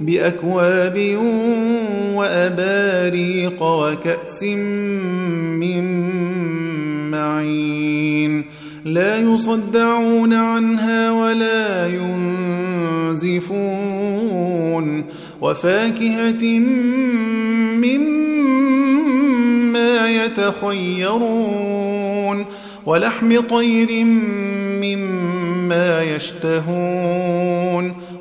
بأكواب وأباريق وكأس من معين. لا يصدعون عنها ولا ينزفون. وفاكهة مما يتخيرون. ولحم طير مما يشتهون.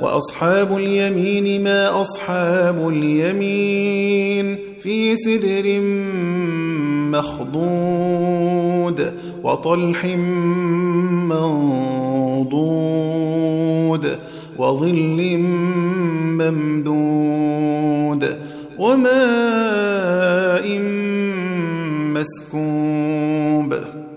وأصحاب اليمين ما أصحاب اليمين في سدر مخضود وطلح منضود وظل ممدود وماء مسكوب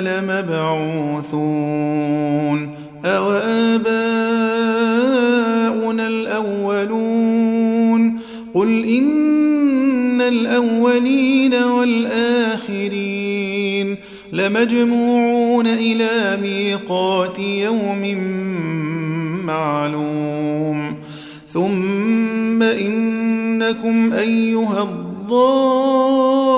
لمبعوثون أو آباؤنا الأولون؟ قل إن الأولين والآخرين لمجموعون إلى ميقات يوم معلوم. ثم إنكم أيها الضالون.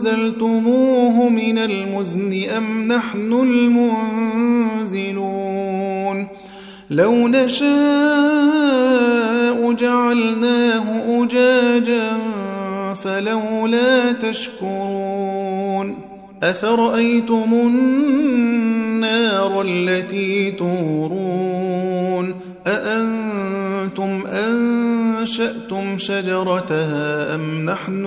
أنزلتموه من المزن أم نحن المنزلون لو نشاء جعلناه أجاجا فلولا تشكرون أفرأيتم النار التي تورون أأنتم أنشأتم شجرتها أم نحن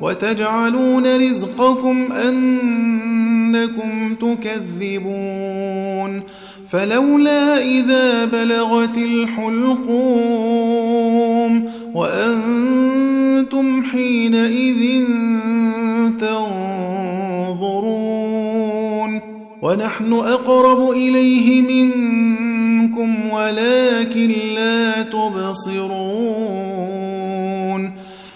وتجعلون رزقكم أنكم تكذبون فلولا إذا بلغت الحلقوم وأنتم حينئذ تنظرون ونحن أقرب إليه منكم ولكن لا تبصرون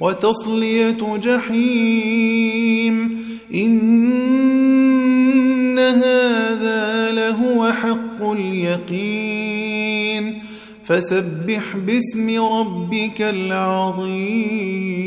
وتصلية جحيم. إن هذا لهو حق اليقين. فسبح باسم ربك العظيم.